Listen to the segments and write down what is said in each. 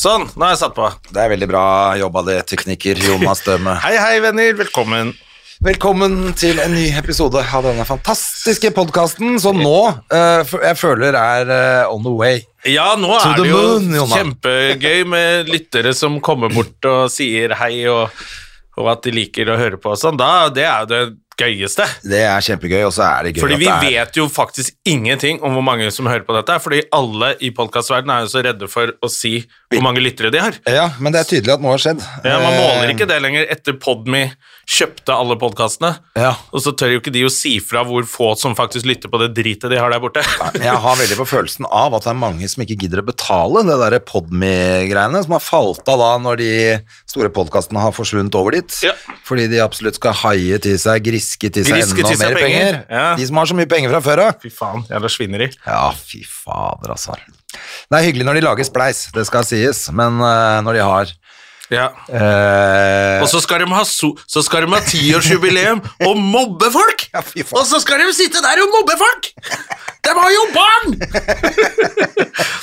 Sånn, nå er jeg satt på. Det er veldig bra jobba det, tekniker Jonas Døme. Hei, hei, venner. Velkommen. Velkommen til en ny episode av denne fantastiske podkasten som nå uh, jeg føler er uh, on the way. Ja, nå To er det jo moon, kjempegøy med lyttere som kommer bort og sier hei, og, og at de liker å høre på og sånn. Da, det er jo det gøyeste. Det er kjempegøy, og så er det gøy Fordi vi er vet jo faktisk ingenting om hvor mange som hører på dette, fordi alle i podkastverdenen er jo så redde for å si hvor mange lyttere de har. Ja, men det er tydelig at noe har skjedd. Ja, Man måler Eh, ikke det lenger etter Podme kjøpte alle podkastene. Ja. Og så tør jo ikke de å si fra hvor få som faktisk lytter på det dritet de har der borte. Jeg har veldig på følelsen av at det er mange som ikke gidder å betale det der Podme-greiene, som har falt av da når de store podkastene har forsvunnet over dit. Ja. Fordi de absolutt skal haie til seg, griske til seg Griske enda til seg mer penger. penger. Ja. De som har så mye penger fra før av. Fy faen, jævla svineri. Ja, fy fader, altså. Det er hyggelig når de lager spleis, det skal sies, men eh, når de har Ja. eh, Og så skal de ha, so så skal de ha tiårsjubileum og mobbe folk! Ja, og så skal de sitte der og mobbe folk! De var jo barn!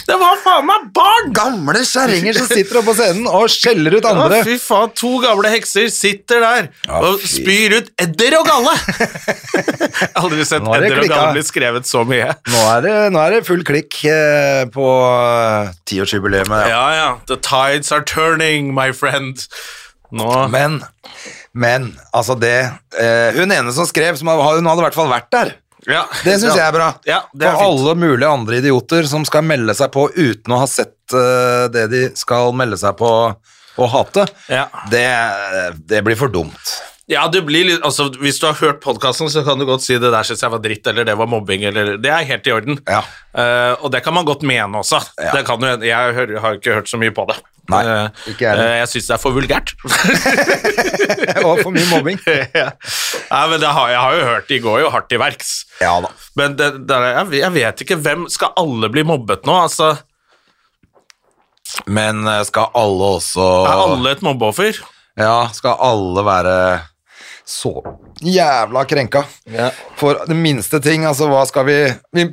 det var faen meg barn! Gamle kjerringer som sitter oppe på scenen og skjeller ut andre. Ja, fy faen, to gamle hekser sitter der Ja, og spyr ut edder og galle! Aldri sett edder og galle bli skrevet så mye. Nå er det, nå er det full klikk eh, på eh, tiårsjubileet. Ja. Ja, ja. The tides are turning, my friend. Nå Men, men, altså det eh, Hun ene som skrev, som har, hun hadde i hvert fall vært der. ja. Det syns ja. jeg er bra. Ja, er For fint. alle mulige andre idioter som skal melde seg på uten å ha sett uh, det de skal melde seg på og hate, Ja. det, det blir for dumt. Ja, det blir litt, altså Hvis du har hørt podkasten, så kan du godt si det der syns jeg var dritt, eller det var mobbing, eller Det er helt i orden. Ja. Uh, og det kan man godt mene også. Ja. Det kan jo, jeg hører, har ikke hørt så mye på det. Nei, Eh, ikke jeg eh, jeg syns det er for vulgært. og for mye mobbing. ja. Nei, men det har, jeg har jo hørt, de går jo hardt til verks. Ja da. Men det, det, er- jeg, jeg vet ikke hvem Skal alle bli mobbet nå? Altså, Men skal alle også Er alle et mobbeoffer? Ja, skal alle være så jævla krenka for det minste ting? Altså, hva skal vi, vi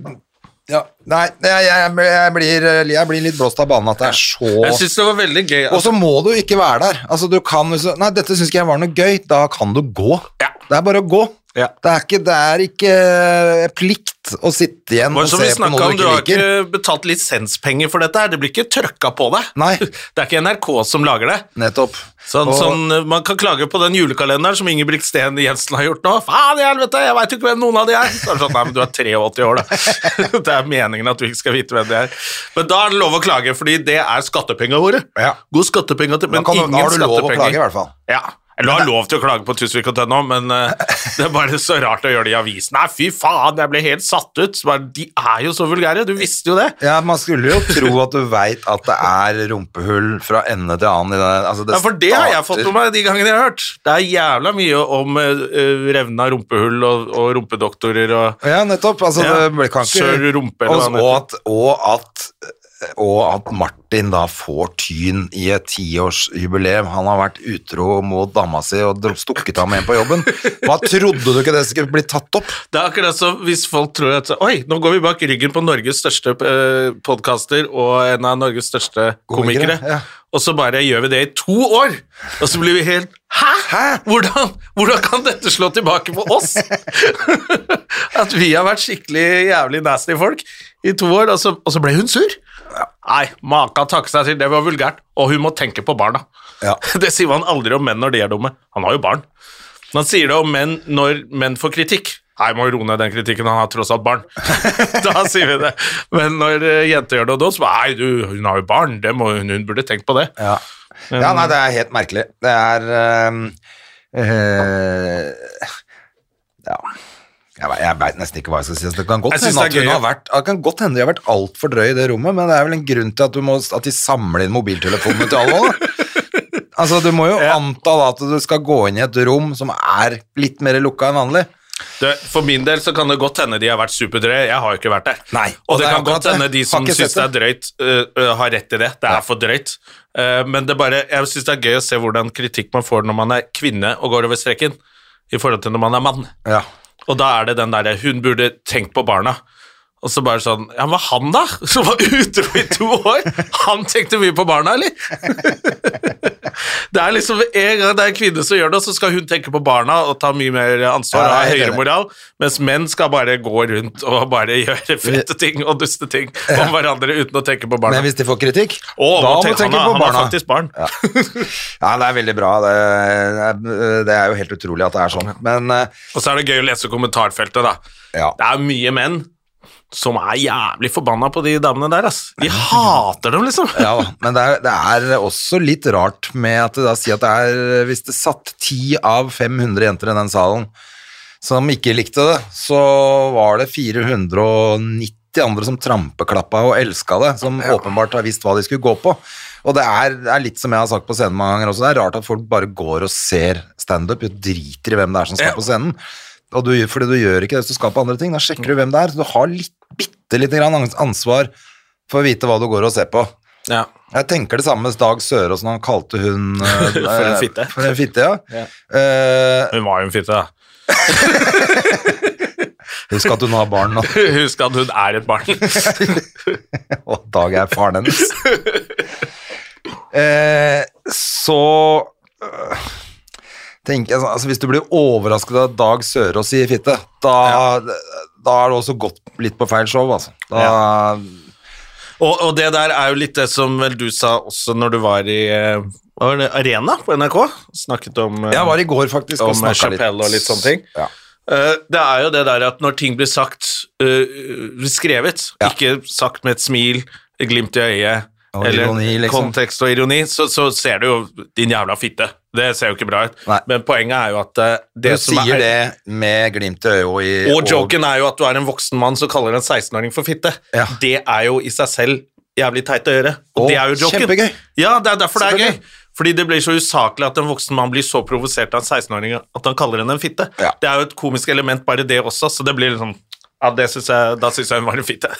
ja, Nei, jeg, jeg, jeg, blir, jeg blir litt blåst av banen at det er så Jeg syns det var veldig gøy. Og så må du ikke være der. Altså, du kan Nei, dette syns ikke jeg var noe gøy. Da kan du gå. Ja. Det er bare å gå. Ja. Det er ikke, det er ikke eh, plikt å sitte igjen og se på snakket du om, du Du har ikke betalt lisenspenger for dette. her Det blir ikke trøkka på deg. Nei. Det er ikke NRK som lager det. Nettopp. Sånn, Og- sånn, eh, man kan klage på den julekalenderen som Ingebrigt Sten Jensen har gjort nå. Faen i helvete, jeg veit jo ikke hvem noen av de er. Så er det sånn, nei, men du er 83 år, da. Det er meningen at du ikke skal vite hvem det er. Men da er det lov å klage, fordi det er skattepengene våre. Ja. God skattepenger til, men kan skattepenger. ingen da har du lov å klage, i hvert fall. Ja. Eller du har lov til å klage på Tusvik og Tønne, men eh, det er bare så rart å gjøre det i avisen. Nei, fy faen, jeg ble helt satt ut. De er jo så vulgære, du visste jo det. Ja, Man skulle jo tro at du veit at det er rumpehull fra ende til annen. Altså, Ja, for det har jeg fått med meg de gangene jeg har hørt. Det er jævla mye om uh, revna rumpehull og, og rumpedoktorer og Ja, nettopp. Altså, Ja. det kan ikke... Sør rumpe, eller noe. og, at, og, at, og at Martin da får tyn i et tiårsjubileum. Han har vært utro mot dama si og stukket av med en på jobben. Hva trodde du ikke det skulle bli tatt opp? Det er akkurat som hvis folk tror at Oi, nå går vi bak ryggen på Norges største uh, podkaster og en av Norges største komikere, Komikere, ja. og så bare gjør vi det i to år, og så blir vi helt Hæ? Hæ? Hvordan, hvordan kan dette slå tilbake på oss? at vi har vært skikkelig jævlig nasty folk i to år, og så, og så ble hun sur? Nei, maka takke seg til, det var vulgært. Og hun må tenke på barna. Ja. Det sier man aldri om menn når de er dumme. Han har jo barn. Men han sier det om menn når menn får kritikk. Nei, må må roe ned den kritikken, han har tross alt barn. da sier vi det. Men når eh, jenter gjør det dumt, så bare Nei, du, hun har jo barn, det må, hun burde tenkt på det. Ja. ja, nei, det er helt merkelig. Det er øh, øh, Ja. Jeg, jeg veit nesten ikke hva jeg skal si. Altså, Det kan godt hende at hun har vært Det kan godt hende de har vært altfor drøy i det rommet, men det er vel en grunn til at, du må, at de samler inn mobiltelefonene til alle. Altså, du må jo anta da at du skal gå inn i et rom som er litt mer lukka enn vanlig. Det, for min del så kan det godt hende de har vært superdrøye. Jeg har jo ikke vært der. Nei, Og og det det kan godt hende de som syns det er drøyt, øh, har rett i det. Det er for drøyt. Uh, men det bare, jeg syns det er gøy å se hvordan kritikk man får når man er kvinne og går over streken, i forhold til når man er mann. Ja. Og da er det den derre Hun burde tenkt på barna. Og så bare sånn Ja, men han, da? Som var utro i to år? Han tenkte mye på barna, eller? Det er liksom En gang det er en kvinne som gjør det, så skal hun tenke på barna og ta mye mer ansvar og ha er høyere moral, mens menn skal bare gå rundt og bare gjøre fete ting og duste ting om hverandre uten å tenke på barna. Men hvis de får kritikk, Å, da må du tenke han, barna. på han har faktisk barn. Ja, det er veldig bra. Det er, det er jo helt utrolig at det er sånn. Men eh, Og så er det gøy å lese kommentarfeltet, da. ja. Det er mye menn som er jævlig forbanna på de damene der, ass. De hater dem, liksom. Ja, men det er, det er også litt rart med at det da sier at det er Hvis det satt 10 av 500 jenter i den salen som ikke likte det, så var det 490 andre som trampeklappa og elska det, som åpenbart har visst hva de skulle gå på. Og det er, det er litt som jeg har sagt på scenen mange ganger også, det er rart at folk bare går og ser standup, og driter i hvem det er som skal Ja. på scenen. Og du, fordi du gjør ikke det hvis du skal på andre ting, da sjekker du hvem det er. Så du har litt, bitte lite grann ansvar for å vite hva du går og ser på. Ja. Jeg tenker det samme med Dag Sørås når han kalte hun eh, For en fitte. For en fitte, ja. Ja. Uh, Hun var jo en fitte, da. husk at hun har barn nå, Husk at hun er et barn. og Dag er faren hennes. Uh, så øh, tenker jeg sånn, altså Hvis du blir overrasket av Dag Sørås i fitte, da, da har du også gått litt på feil show, altså. Da, Og, og det der er jo litt det som vel du sa også når du var i eh, var det, Arena på NRK. Snakket om, eh, Jeg var i går faktisk og om snakka litt. Og litt sånne ting. Ja. Eh, det er jo det der at når ting blir sagt uh, skrevet, Ja. ikke sagt med et smil, glimt i øyet, Og eller ironi, liksom. kontekst og ironi, så, så ser du jo din jævla fitte. Det ser jo ikke bra ut. Nei. Men poenget er jo at eh, det Du sier er det med glimt i øyet og i Og joken er jo at du er en voksen mann som kaller en 16-åring for fitte. Ja. Det er jo i seg selv jævlig teit å gjøre. Og, Og det er jo joken. kjempegøy. Ja, det er derfor det er gøy. Fordi det blir så usaklig at en voksen mann blir så provosert av en 16-åring at han kaller henne en fitte. Ja. Det er jo et komisk element, bare det også, så det blir liksom ja, det synes jeg, Da syns jeg hun var en fitte.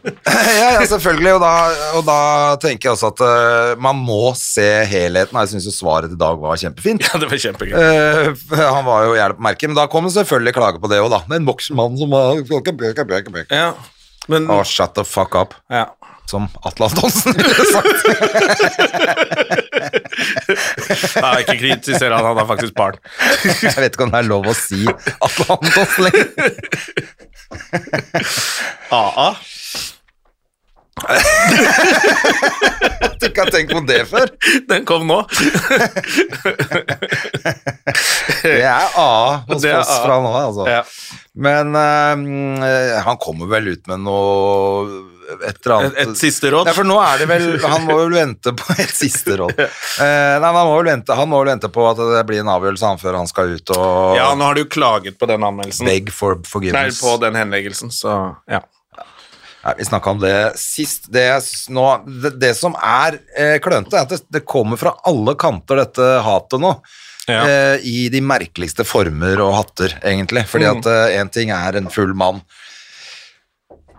ja, ja, selvfølgelig, og da, og da tenker jeg også at uh, man må se helheten. Jeg syns jo svaret i dag var kjempefint. ja, det var kjempegøy. Uh, han var jo jævlig på merket, men da kom det selvfølgelig klage på det òg, da. Er En voksen mann som var Ja, men oh, shut the fuck up, ja. Som Atle Antonsen ville sagt. Nei, Ikke kritiser han, han har faktisk barn. Jeg vet ikke om det er lov å si Atle Antonsen lenger. AA. Du ikke har tenkt på det før. Den kom nå. Det er A hos er oss A. fra nå, altså. Ja. Men uh, han kommer vel ut med noe et Et, et siste råd. Ja, for nå er det vel Han må vel vente på et siste råd. Eh, nei, han må, vel vente, han må vel vente på at det blir en avgjørelse han før han skal ut og Ja, nå har du klaget på den anmeldelsen. beg for forgiveness. Nei, på den henleggelsen, så ja. Nei, vi snakka om det sist. Det, nå, det, det som er eh, klønete, er at det, det kommer fra alle kanter, dette hatet nå. Ja. Eh, I de merkeligste former og hatter, egentlig. Fordi Mm. at én ting er en full mann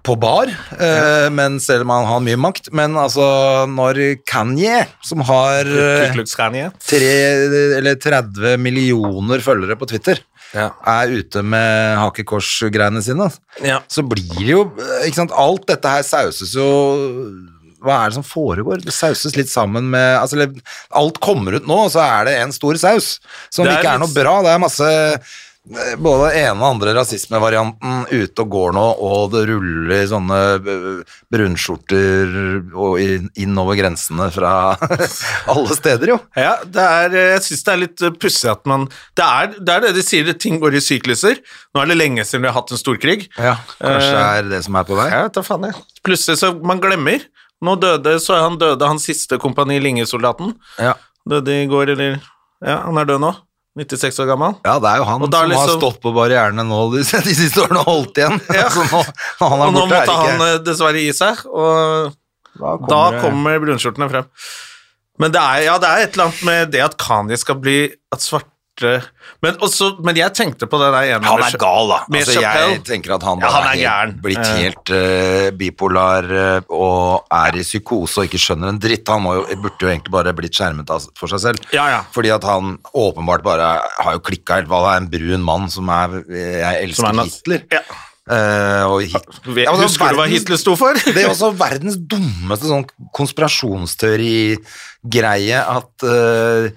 på bar, eh, men selv om han har mye makt. Men altså, når Kanye, som har eh, tre, eller 30 millioner følgere på Twitter, Ja. er ute med hakekors-greiene sine, Ja. så blir det jo ikke sant, Alt dette her sauses jo Hva er det som foregår? Det sauses litt sammen med altså, Alt kommer ut nå, og så er det en stor saus som ikke er litt- noe bra. Det er masse både ene og andre rasismevarianten ute og går nå, og det ruller sånne eh, brunskjorter og inn- inn over grensene fra alle steder, jo. Ja, det er, jeg syns det er litt eh, pussig at man det er, det er det de sier, ting går i sykluser. Nå er det lenge siden vi har hatt en storkrig. Ja, kanskje det Eh, er det som er på vei. Ja, ta faen jeg. Plutselig så man glemmer. Nå døde, så han døde han siste Kompani Linge-soldaten. Ja. Døde i går, eller Ja, han er død nå. 96 år gammel. Ja, det er jo han som har liksom- stått på barrierene nå de, de siste årene og holdt igjen. Så nå, han er Og nå borte, måtte han ikke eh, dessverre gi seg, og Da da kommer brunskjortene frem. Men det er, ja, det er et eller annet med det at Kanye skal bli At svarte men, også, men jeg tenkte på det der ene Han er gal, da. Altså, jeg tenker at han, Ja, han er helt- blitt Eh. helt uh, bipolar uh, og er i psykose og ikke skjønner en dritt. Han jo, burde jo egentlig bare blitt skjermet for seg selv. Ja, ja. Fordi at han åpenbart bare har jo klikka helt. Hva det er en brun mann som er Jeg elsker er Hitler. Ja. Uh, og hit, Ja, Husker du hva Hitler sto for? Det er også verdens dummeste sånn konspirasjonsteori-greie at eh,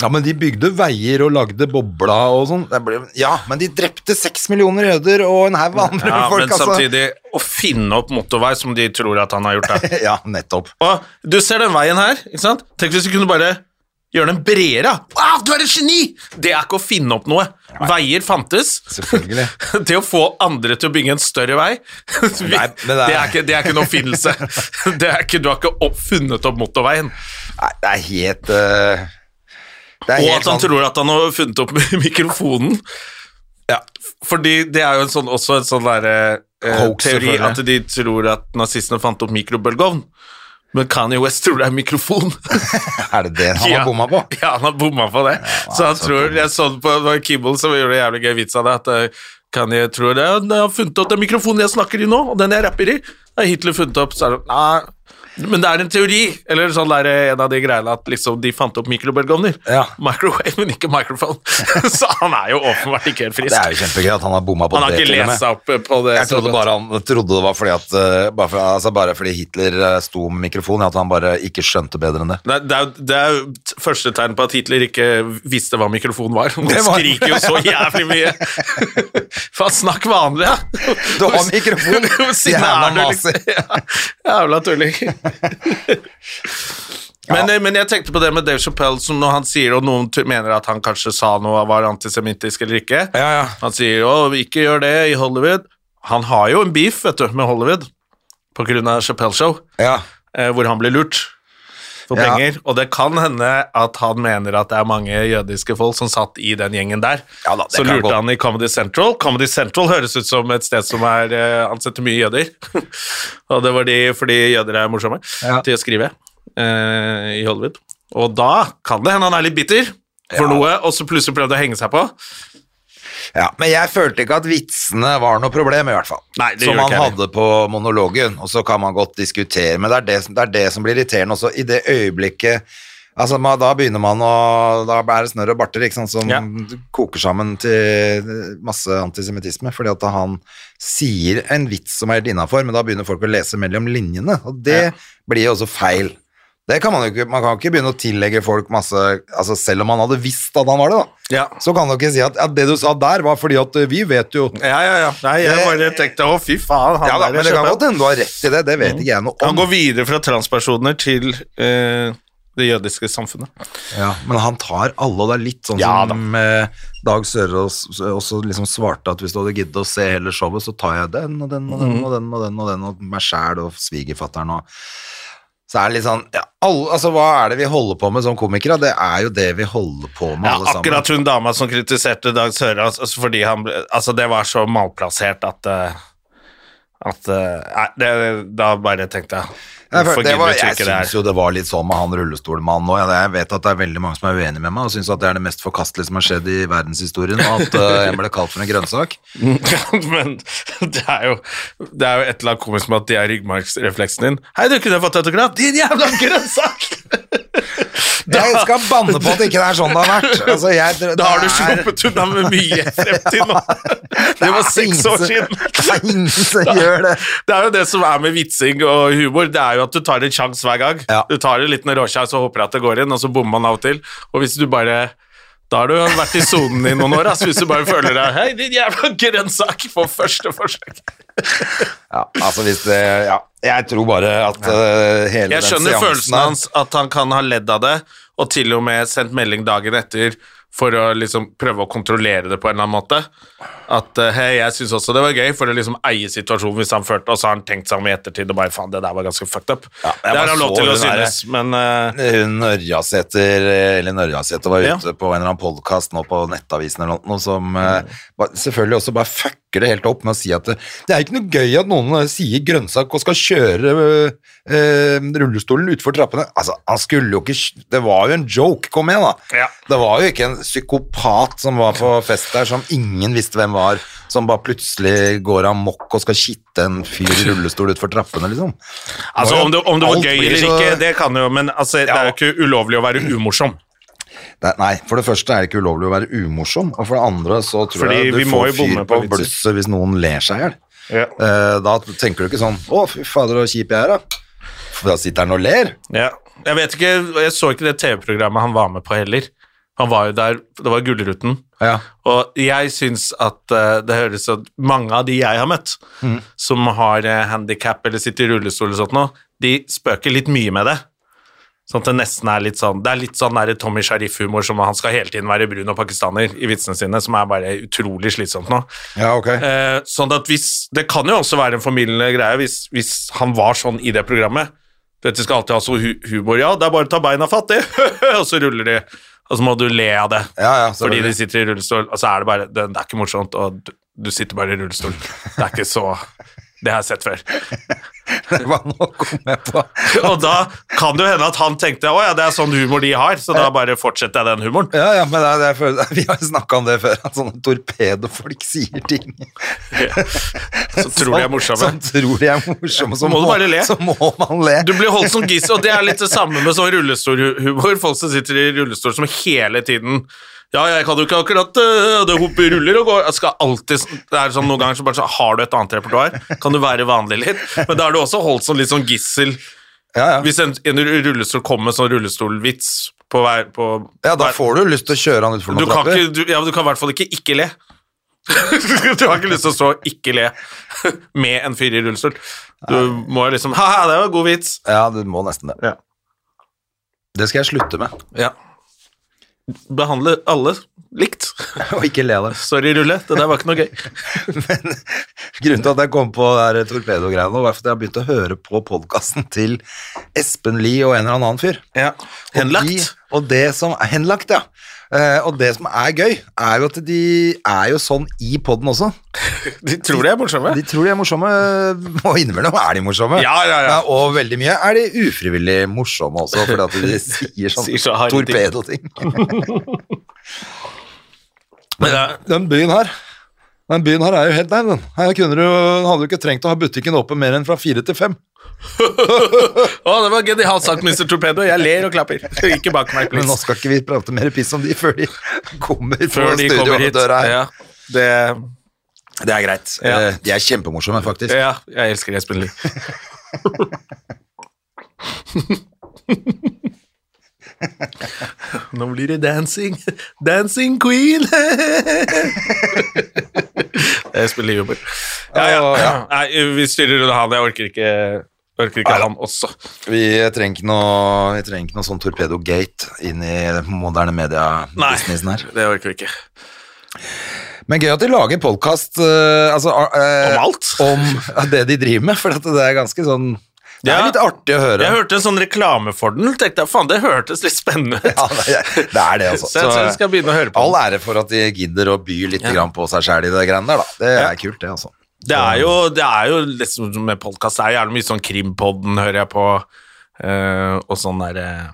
ja, men de bygde veier og lagde bobla og sånn. Ble- Ja, men de drepte seks millioner jøder og en haug andre Ja, folk, men altså. samtidig å finne opp motorvei som de tror at han har gjort det. Ja, nettopp. Og du ser den veien her, ikke sant? Tenk hvis du kunne bare gjøre den bredere. Wow, du er et geni! Det er ikke å finne opp noe. Veier fantes. Selvfølgelig. Det å få andre til å bygge en større vei, vi, Nei, det er- det, er ikke, det er ikke en oppfinnelse. Ikke, du har ikke opp, funnet opp motorveien. Nei, det er helt er Og at han tror at han har funnet opp mikrofonen. Ja, fordi det er jo en sånn, også en sånn derre eh, teori at de tror at nazistene fant opp mikrobølgeovn. Men Kanye West tror det er mikrofon. Er det det han Ja. har bomma på? Ja, han har bomma på det. så han så tror, Jeg så det på Kibble som gjorde en jævlig gøy vits av det, at eh, Kanye tror det. Jeg har funnet opp den mikrofonen jeg snakker i nå, og den jeg rapper i. Har Hitler funnet opp. Så er det, nei, men det er en teori, eller sånn der, eh, en av de greiene at liksom de fant opp mikrobølgeovner. Ja. Microwave, men ikke microphone. så han er jo åpenbart ikke helt frisk. Det er jo kjempegøy at han har bomma på han det. ikke har ikke lest seg opp eh, på det. Jeg trodde bare han trodde det var fordi at eh, bare, for, altså bare fordi Hitler sto med mikrofon, at han bare ikke skjønte bedre enn det. Er, det, er, det er jo første tegn på at Hitler ikke visste hva mikrofon var. Han var- skriker jo så jævlig mye. Faen, snakk vanlig, ja. Du har mikrofon, jævla er du, liksom? Ja, Jævla tulling. Men, ja. men jeg tenkte på det med Dave Chappelle, som når han sier, og noen mener at han kanskje sa noe var antisemittisk eller ikke. Ja, ja. Han sier jo ikke gjør det i Hollywood'. Han har jo en beef vet du, med Hollywood på grunn av Chappelle Show, Ja, eh, hvor han blir lurt for Ja. penger. Og det kan hende at han mener at det er mange jødiske folk som satt i den gjengen der. Ja da, Så lurte gå. han i Comedy Central. Comedy Central høres ut som et sted som er eh, ansetter mye jøder. og det var de fordi jøder er morsomme Ja. til å skrive eh, i Hollywood. Og da kan det hende han er litt bitter for noe, og så plutselig prøvde å henge seg på. Ja. Men jeg følte ikke at vitsene var noe problem, i hvert fall. Nei, det som man hadde på monologen, og så kan man godt diskutere, men det er det, som- det er det som blir irriterende også. I det øyeblikket Altså, man, Da begynner man å Da er det snørr og barter ikke sant, som Ja. koker sammen til masse antisemittisme. Fordi at han sier en vits som er helt innafor, men da begynner folk å lese mellom linjene. Og det blir jo også feil. Det kan Man jo ikke, man kan ikke begynne å tillegge folk masse altså Selv om han hadde visst at han var det, da. Ja. Så kan du ikke si at at, det du sa der, var fordi at eh, vi vet jo Ja, ja, ja. Nei, jeg bare tenkte å, fy faen. Han Ja da, men det kan godt hende du har rett i det, det vet ikke jeg noe Han går videre fra transpersoner til eh, det jødiske samfunnet. Ja, men han tar alle, og det er litt sånn Ja som eh, Dag Sørås også liksom svarte at hvis du hadde giddet å se hele showet, så tar jeg den og den og den og den og den og den og meg sjæl og svigerfatteren og Så er det litt sånn ja, alle, Altså, hva er det vi holder på med som komikere? Det er jo det vi holder på med, Ja, alle sammen. akkurat hun dama som kritiserte Dag Sørås altså fordi han Altså, det var så malplassert at eh, At eh, Nei, det, da bare tenkte jeg Hvorfor gidder du ikke det her? jeg syns jo det var litt sånn med han rullestolmannen òg. Jeg vet at det er veldig mange som er uenig med meg og syns at det er det mest forkastelige som har skjedd i verdenshistorien, og at uh, jeg ble kalt for en grønnsak. Men det er jo Det er jo et eller annet komisk med at det er ryggmargsrefleksen din. Hei, du kunne fått autograf! Din jævla grønnsak! Jeg skal banne på at ikke det er sånn det har vært. Altså, jeg, Da har du sluppet unna med mye frem til nå. Det var seks år siden. Det er ingen som gjør det. Det er jo det som er med vitsing og humor, det er jo at du tar en sjanse hver gang. Du tar en liten råsjanse og håper at det går inn, og så bommer man av og til. Og hvis du bare Da har du vært i sonen i noen år, ass, hvis du bare føler deg Hei, din jævla grønnsak! På første forsøk. Ja, altså hvis det Ja, jeg tror bare at uh, hele Jeg den skjønner seansen følelsen hans, at han kan ha ledd av det, og til og med sendt melding dagen etter for å liksom prøve å kontrollere det på en eller annen måte. At eh, hei, jeg syns også det var gøy, for å liksom eie situasjonen hvis han førte, Og så har han tenkt seg om i ettertid og bare faen, det der var ganske fucked up. Ja, det har han lov til å synes, der- men uh, Hun Ørjasæter, eller Ørjasæter var Ja. ute på en eller annen podkast nå på Nettavisen eller noe, som uh, selvfølgelig også bare fucker det helt opp med å si at det, det er ikke noe gøy at noen eh, sier grønnsak og skal kjøre eh, eh, rullestolen utfor trappene. Altså, han skulle jo ikke Det var jo en joke, kom igjen, da. Ja. Det var jo ikke en psykopat som var på fest der, som ingen visste hvem var, som bare plutselig går amok og skal kitte en fyr i rullestol utfor trappene, liksom. Altså, om det, om det var gøy eller ikke, det kan jo Men altså, det er jo ikke ulovlig å være umorsom. Det, nei, for det første er det ikke ulovlig å være umorsom, og for det andre så tror Fordi jeg du får fyr på på blusset hvis noen ler seg i hjel. Ja. Uh, da tenker du ikke sånn 'Å, fy fader, så kjip jeg er', da. For da sitter han og ler. Ja. Jeg vet ikke, jeg så ikke det TV-programmet han var med på heller. Han var jo der, det var Gullruten. Ja. Og jeg syns at uh, det høres ut Mange av de jeg har møtt, Mm. som har uh, handikap eller sitter i rullestol og sånt nå, de spøker litt mye med det. Sånn at det nesten er litt sånn Det er litt sånn der Tommy Sharif-humor som han skal hele tiden være brun og pakistaner i vitsene sine, som er bare utrolig slitsomt nå. ja, ok. Eh, sånn at hvis Det kan jo også være en formildende greie hvis, hvis han var sånn i det programmet. Dette skal alltid ha så hu humor. Ja, det er bare å ta beina fatt, det. og så ruller de. Og så må du le av det. Ja, ja, fordi de sitter i rullestol, og så er det bare Det, det er ikke morsomt, og du, du sitter bare i rullestol. Det er ikke så Det har jeg sett før. Det var noe å komme på. Og da kan det jo hende at han tenkte å ja, det er sånn humor de har, så da bare fortsetter jeg den humoren. Ja, ja, men det er, det er, for- vi har jo snakka om det før, at sånne torpedofolk sier ting. Som tror de er morsomme. Som, som tror de er morsomme. Så Må du bare le. Så må man le. Du blir holdt som gissel, og det er litt det samme med sånn rullestolhumor. Folk som sitter i rullestol som hele tiden Ja, jeg kan jo ikke akkurat øh, Det hopper ruller og går Jeg skal alltid Det er sånn noen ganger så bare så Har du et annet repertoar? Kan du være vanlig litt? Men da er du også holdt som litt sånn gissel. Ja, ja. Hvis en, en rullestol kommer med sånn rullestolvits på hver på, ja, da får du lyst til å kjøre han utfor du noen kan, trapper. ikke, du, ja, men du kan i hvert fall ikke ikke le. du har ikke lyst til å stå og ikke le med en fyr i rullestol. Du må jo liksom Ha-ha, det var god vits. Ja, du må nesten det. Ja. Det skal jeg slutte med. Ja. Behandle alle likt. Og ikke le av dem. Sorry, Rulle, det der var ikke noe gøy. Men grunnen til at jeg kom på torpedogreiene, nå, var at jeg har begynt å høre på podkasten til Espen Lie og en eller annen fyr. Ja. Og Henlagt. De, og det som er henlagt, ja. Eh, og det som er gøy, er jo at de er jo sånn i poden også. De tror de er morsomme. De tror de er morsomme, og innimellom er de morsomme. Ja, ja, ja. og veldig mye er de ufrivillig morsomme også, fordi at de sier sånn Sier så torpedoting. Men er- Den byen her den byen her er jo helt der. Her kunne du, hadde du ikke trengt å ha butikken oppe mer enn fra fire til fem. Å, det var genialt sagt, Mr. Torpedo. Jeg ler og klapper. Ikke bak meg, Men nå skal ikke vi prate mer piss om de før de kommer Før på de kommer hit. studiodøra her. Ja, det, Det er greit. Ja. Eh, De er kjempemorsomme, faktisk. ja, jeg elsker Espen Lie. Nå blir det dancing. Dancing queen. Det er Lie-humor. Ja, ja. Ja. Nei, vi styrer unna han. Jeg orker ikke, orker ikke han også. Vi trenger ikke noe, vi trenger ikke noe sånn torpedo-gate inn i moderne media-businessen her. det orker vi ikke. Men gøy at de lager podkast altså, uh, Om alt? Om det de driver med, for det er ganske sånn Det er Ja. litt artig å høre. Jeg hørte en sånn reklame for den. tenkte jeg, faen, Det hørtes litt spennende ut. Ja, det er det, altså. Så jeg tror jeg skal begynne å høre på All ære for at de gidder å by litt grann på seg sjæl i det greiene der, da. Det er Ja. kult, det, altså. Det er jo, det er jo liksom med podkast Det er jævlig mye sånn Krimpodden hører jeg på, uh, og sånn der uh,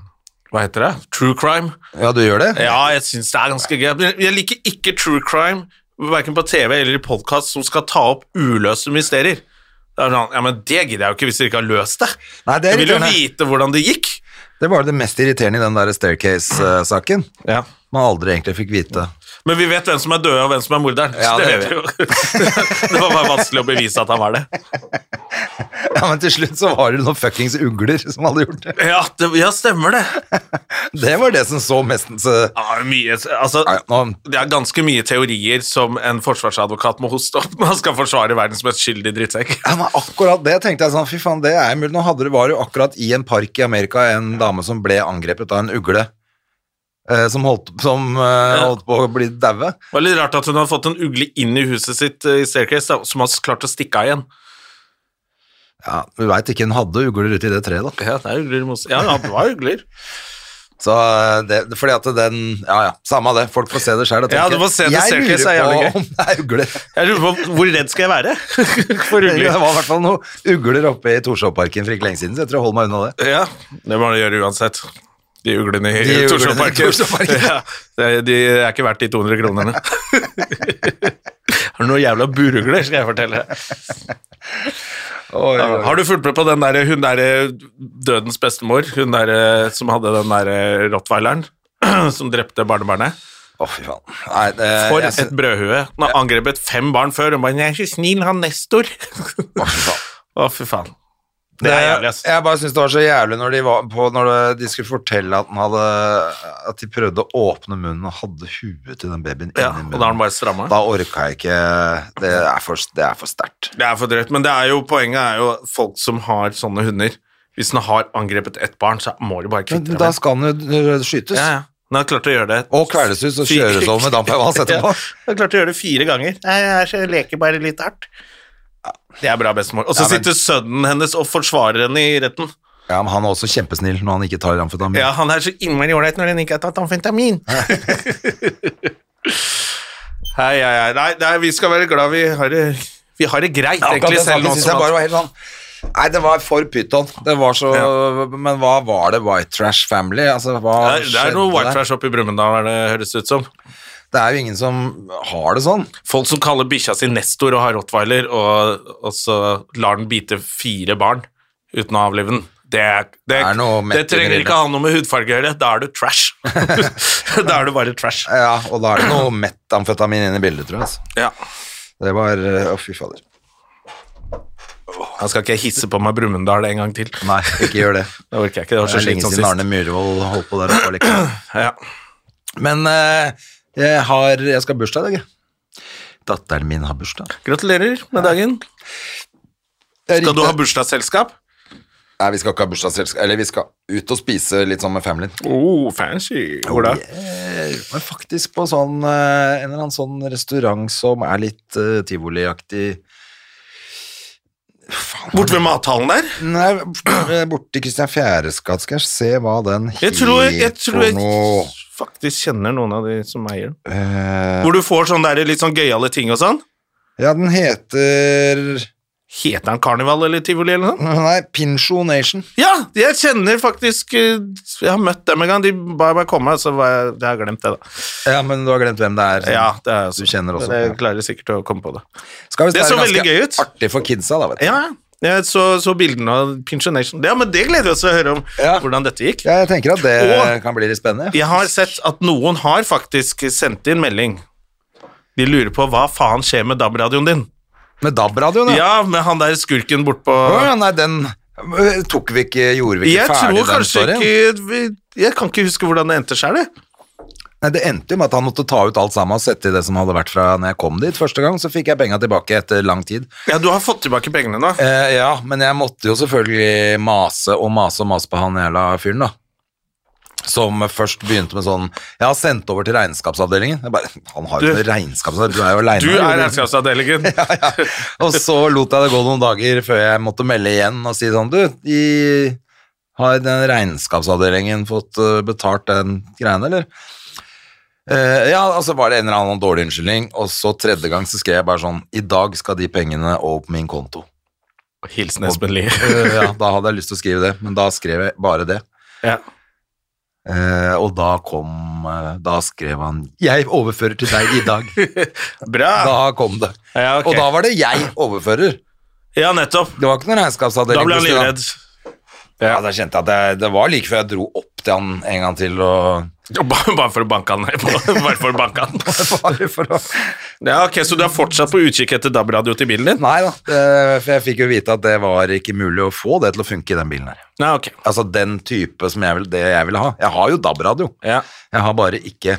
Hva heter det? True crime. Ja, du gjør det? Ja, jeg syns det er ganske gøy. Jeg liker ikke true crime, verken på TV eller i podkast, som skal ta opp uløste mysterier. Det er sånn, ja, men det gidder jeg jo ikke hvis dere ikke har løst det. Nei, det jeg vil jo vite hvordan det gikk. Det var det mest irriterende i den der Staircase-saken. Ja. Man aldri egentlig fikk vite. Men vi vet hvem som er død, og hvem som er morderen. Ja, det, det det var bare vanskelig å bevise at han var det. Ja, men til slutt så var det noen fuckings ugler som hadde gjort det. Ja, det, ja stemmer det. Det var det som så mestens så, Ja, mye, altså, det er ganske mye teorier som en forsvarsadvokat må hoste opp når han skal forsvare verdens mest skyldige drittsekk. ja, men akkurat det tenkte jeg sånn, fy faen, det er mulig. Nå hadde det, var jo akkurat i en park i Amerika en dame som ble angrepet av en ugle. Eh, som, holdt, som eh, holdt på å bli daue. Det var litt rart at hun hadde fått en ugle inn i huset sitt eh, i Staircase, som har klart å stikke av igjen. Ja, vi veit ikke, hun hadde ugler ute i det treet, da. Ja, det er ugler i Ja, ja, det var ugler. Så det, fordi at den Ja ja, samme det. Folk får se det sjøl. Ja, du får se det Jeg er lurer jævlig på om det er ugler. Jeg lurer på hvor redd skal jeg være for Det var i hvert fall noen ugler oppe i Torshovparken for ikke lenge siden, så jeg tror jeg holder meg unna det. Ja, det må du gjøre uansett. De uglene i Torshovparken. Ja, de er ikke verdt de 200 kronene. Har du noen jævla burugler, skal jeg fortelle. Oi, oi. Har du fulgt med på den der, hun der dødens bestemor, hun der som hadde den der rottweileren som drepte barnebarnet? Oh. Nei, det, For jeg et brødhue. Hun har angrepet fem barn før, hun bare 'Jeg er så snill, han Nestor'. Å, fy faen. Det er jævlig, ass. Jeg bare syns det var så jævlig når de, var på, når de skulle fortelle at, hadde, at de prøvde å åpne munnen og hadde huet til den babyen Ja, inni og da har den bare stramma. Da orka jeg ikke Det er for, det er for sterkt. Det er for drøyt, men det er jo, poenget er jo folk som har sånne hunder. Hvis den har angrepet ett barn, så må de bare Men kvitte deg da skal den jo skytes. Ja, ja. Den har klart å gjøre det. Og kveles ut og kjøres over med dampevans etterpå. Ja, den har klart å gjøre det fire ganger. Nei, jeg, jeg leker bare litt hardt. Det er bra, bestemor. Og så Ja, men- sitter sønnen hennes og forsvarer henne i retten. Ja, men han er også kjempesnill når han ikke tar amfetamin. Ja, han er så innmari ålreit når han ikke har tatt amfetamin. Hei, hei, hei. Nei, nei, vi skal være glad vi har det, vi har det greit, Ja, egentlig, selv synes jeg bare var helt sånn Nei, det var for pyton. Ja. Men hva var det White Trash Family? Altså, hva det er, det er noe white der? trash oppe i Brumunddal, det høres ut som. Det er jo ingen som har det sånn. Folk som kaller bikkja si Nestor og har rottweiler, og, og så lar den bite fire barn uten å avlive den. Det, det, er det trenger ikke ha noe med hudfarge å gjøre. Da er du trash. da er du bare trash. Ja, og da er det noe metamfetamin inne i bildet, tror jeg. Altså. Ja. Det var eh, Å, fy fader. Jeg skal ikke hisse på meg Brumunddal en gang til. Nei, ikke gjør det. Det orker jeg ikke. Det var så lenge slitsomt siden sist. Arne Myhrvold holdt på der. Liksom. Ja. Men eh, jeg har Jeg skal ha bursdag i dag, jeg. Datteren min har bursdag. Gratulerer med dagen. Skal du ha bursdagsselskap? Nei, vi skal ikke ha bursdagsselskap. Eller vi skal ut og spise litt sånn med familien. Oh, fancy. Hvor da? Eh, Men faktisk på sånn eh, en eller annen sånn restaurant som er litt uh, tivoliaktig. Borte Bort ved mathallen der? Nei, borte i Kristian Fjæres gate. Skal jeg se hva den Jeg tror, jeg, tror for noe. Faktisk kjenner noen av de som eier den. Eh, Hvor du får sånne der litt sånn gøyale ting og sånn. ja, den heter Heter han Karneval eller Tivoli eller noe? Nei, Pincho Nation. Ja, jeg kjenner faktisk eh, Jeg har møtt dem en gang. De ba meg komme, så var jeg, jeg har glemt det, da. Ja, men du har glemt hvem det er. Ja, det er Du kjenner også, Men Jeg klarer sikkert å komme på det. Det så veldig gøy ut. Artig for kidsa, da, vet du. Ja, Ja, jeg så, så bildene av Pinchination. Ja, men det gleder vi oss til å høre om Ja. hvordan dette gikk. Ja, jeg tenker at det Og- kan bli litt spennende. Jeg har sett at noen har faktisk sendt inn melding. De lurer på hva faen skjer med DAB-radioen din. Med DAB-radioen, ja. Ja, med han der skurken bortpå Å, ja, nei, den øh, tok vi ikke Gjorde vi ikke Jeg ferdig tror den kanskje ikke Jeg kan ikke huske hvordan det endte sjøl, jeg. Nei, Det endte jo med at han måtte ta ut alt sammen og sette i det som hadde vært fra når jeg kom dit første gang. Så fikk jeg penga tilbake etter lang tid. Ja, du har fått tilbake pengene nå. Eh, ja, men jeg måtte jo selvfølgelig mase og mase og mase på han jævla fyren, da. Som først begynte med sånn Jeg har sendt over til regnskapsavdelingen. Jeg bare, Han har jo ikke regnskapsavdeling, du er jo aleine. Du er regnskapsavdelingen. ja, ja. Og så lot jeg det gå noen dager før jeg måtte melde igjen og si sånn Du, i har den regnskapsavdelingen fått uh, betalt den greiene, eller? Eh, ja, altså var det en eller annen dårlig unnskyldning, og så tredje gang så skrev jeg bare sånn I dag skal de pengene over på min konto. Hilsen Espen Lie. uh, ja, da hadde jeg lyst til å skrive det, men da skrev jeg bare det. Ja. Uh, og da kom eh, Da skrev han 'Jeg overfører til deg i dag'. Bra. Da kom det. Ja, okay. Og da var det 'jeg overfører'. Ja, nettopp. Det var ikke noen regnskapsavdeling. Da ble han livredd. Ja, kjente jeg at det, det var like før jeg dro opp til han en gang til og Bare for å banke han ned. Bare for å banke han. Bare for å Ja, ok, Så du er fortsatt på utkikk etter DAB-radio til bilen din? Nei da, for jeg fikk jo vite at det var ikke mulig å få det til å funke i den bilen her. Nei, ok. Altså den type som jeg vil, det jeg vil ha. Jeg har jo DAB-radio. Ja, Jeg har bare ikke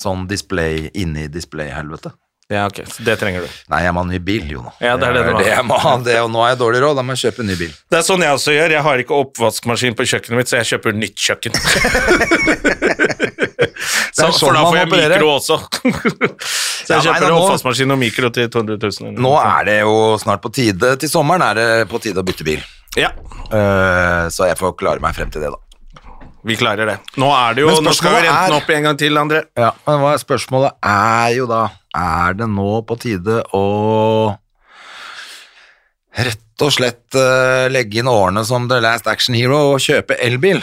sånn display inni display-helvete. Ja ok. Så det trenger du. Nei, jeg må ha ny bil, jo nå. Ja, det er det det var. jeg må ha. Det, og nå har jeg dårlig råd, da må jeg kjøpe en ny bil. Det er sånn jeg også gjør. Jeg har ikke oppvaskmaskin på kjøkkenet mitt, så jeg kjøper nytt kjøkken. Så, sånn for da får jeg opererer. mikro også. så jeg Ja, kjøper nå- oppvaskmaskin og mikro til 200 000. Nå er det jo snart på tide, til sommeren er det på tide å bytte bil. Ja, Uh, så jeg får klare meg frem til det, da. vi klarer det. Nå er det jo, nå skal vi rente er- opp en gang til, André. Ja, men hva er spørsmålet er jo da Er det nå på tide å rett og slett eh, legge inn årene som The Last Action Hero og kjøpe elbil?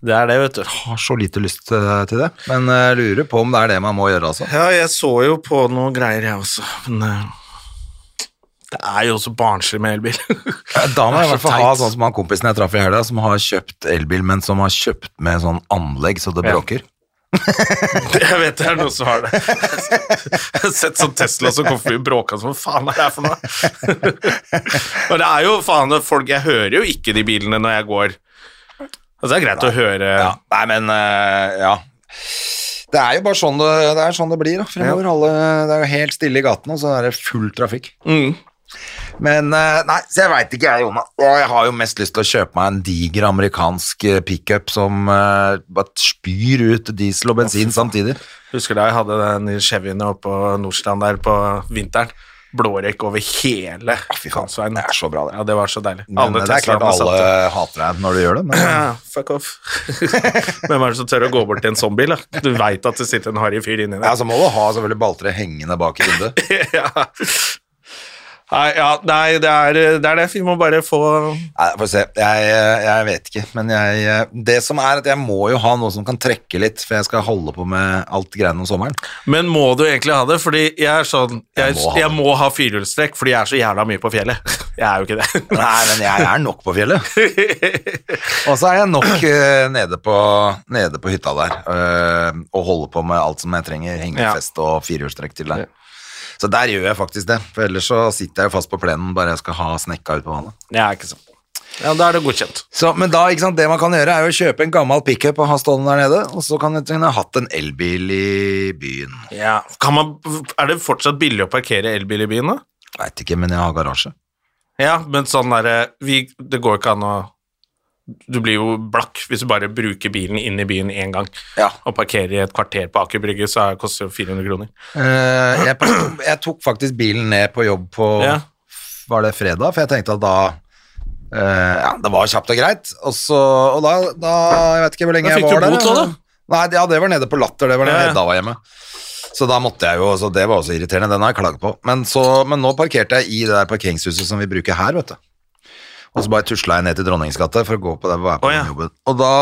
Det er det, vet du. Har så lite lyst eh, til det, men jeg lurer på om det er det man må gjøre, altså. Ja, jeg så jo på noen greier, jeg også. Men eh, det er jo også barnslig med elbil. Da må jeg i hvert fall ha sånn som han kompisen jeg traff i helga, som har kjøpt elbil, men som har kjøpt med sånn anlegg så det bråker. Jeg vet det er noen som har det. Jeg har sett sånn Tesla som kommer forbi og bråker som hva faen er det her for noe? Og det er jo faen folk Jeg hører jo ikke de bilene når jeg går. Altså det er greit å høre Ja, nei, men uh, ja. Det er jo bare sånn det, det, sånn det blir da, fremover. Alle, det er jo helt stille i gatene, og så er det full trafikk. Mm. Men eh, nei, så jeg veit ikke jeg, Jonas. Og jeg har jo mest lyst til å kjøpe meg en diger amerikansk eh, pickup som uh, bare spyr ut diesel og bensin samtidig. Husker da jeg hadde den Chevyen oppe på Nordstrand der på vinteren. blårekk over hele Kansveien. det er så bra, det. Ja, det var så deilig. Men det er klart alle hater deg når du gjør det. Men Ja, fuck off. Hvem er det som tør å gå bort til en sånn bil? Du veit at det sitter en harry fyr inni ja, der. så må du ha selvfølgelig balltre hengende bak i vinduet. ja. Nei, ja, nei det, er, det er det. Vi må bare få Nei, får se. Jeg, jeg vet ikke, men jeg Det som er at jeg må jo ha noe som kan trekke litt, for jeg skal holde på med alt greiene om sommeren. Men må du egentlig ha det? Fordi jeg er sånn Jeg, Jeg må ha må ha firehjulstrekk fordi jeg er så jævla mye på fjellet. Jeg er jo ikke det. Nei, men jeg er nok på fjellet. Og så er jeg nok uh, nede, på, nede på hytta der uh, og holder på med alt som jeg trenger. Hengefest og firehjulstrekk til der. Så der gjør jeg faktisk det, for ellers så sitter jeg jo fast på plenen bare jeg skal ha snekka ut på vannet. Ja, ikke sant. Ja, da er det godkjent. Så, men da, ikke sant, det man kan gjøre er jo å kjøpe en gammel pickup og ha stående der nede, og så kan du kunne ha hatt en elbil i byen. Ja. Kan man, er det fortsatt billig å parkere elbil i byen, da? Veit ikke, men jeg har garasje. Ja, men sånn derre Det går ikke an å Du blir jo blakk hvis du bare bruker bilen inn i byen én gang. Ja. Og parkerer i et kvarter på Aker Brygge, så er- koster det 400 kroner. Uh, jeg, jeg tok faktisk bilen ned på jobb på Ja. Var det fredag? For jeg tenkte at da uh, Ja, det var kjapt og greit. Og, så, og da, da Jeg vet ikke hvor lenge Da jeg fikk var du der. bot også, da? Nei, ja, det var nede på Latter. Det var nede Ja, ja. Hedda var hjemme. Så da måtte jeg jo Så det var også irriterende. Den har jeg klaget på. Men, så, men nå parkerte jeg i det der parkeringshuset som vi bruker her, vet du. Og så bare tusla jeg ned til Dronningens gate for å gå på det være på oh, ja. jobben. Og da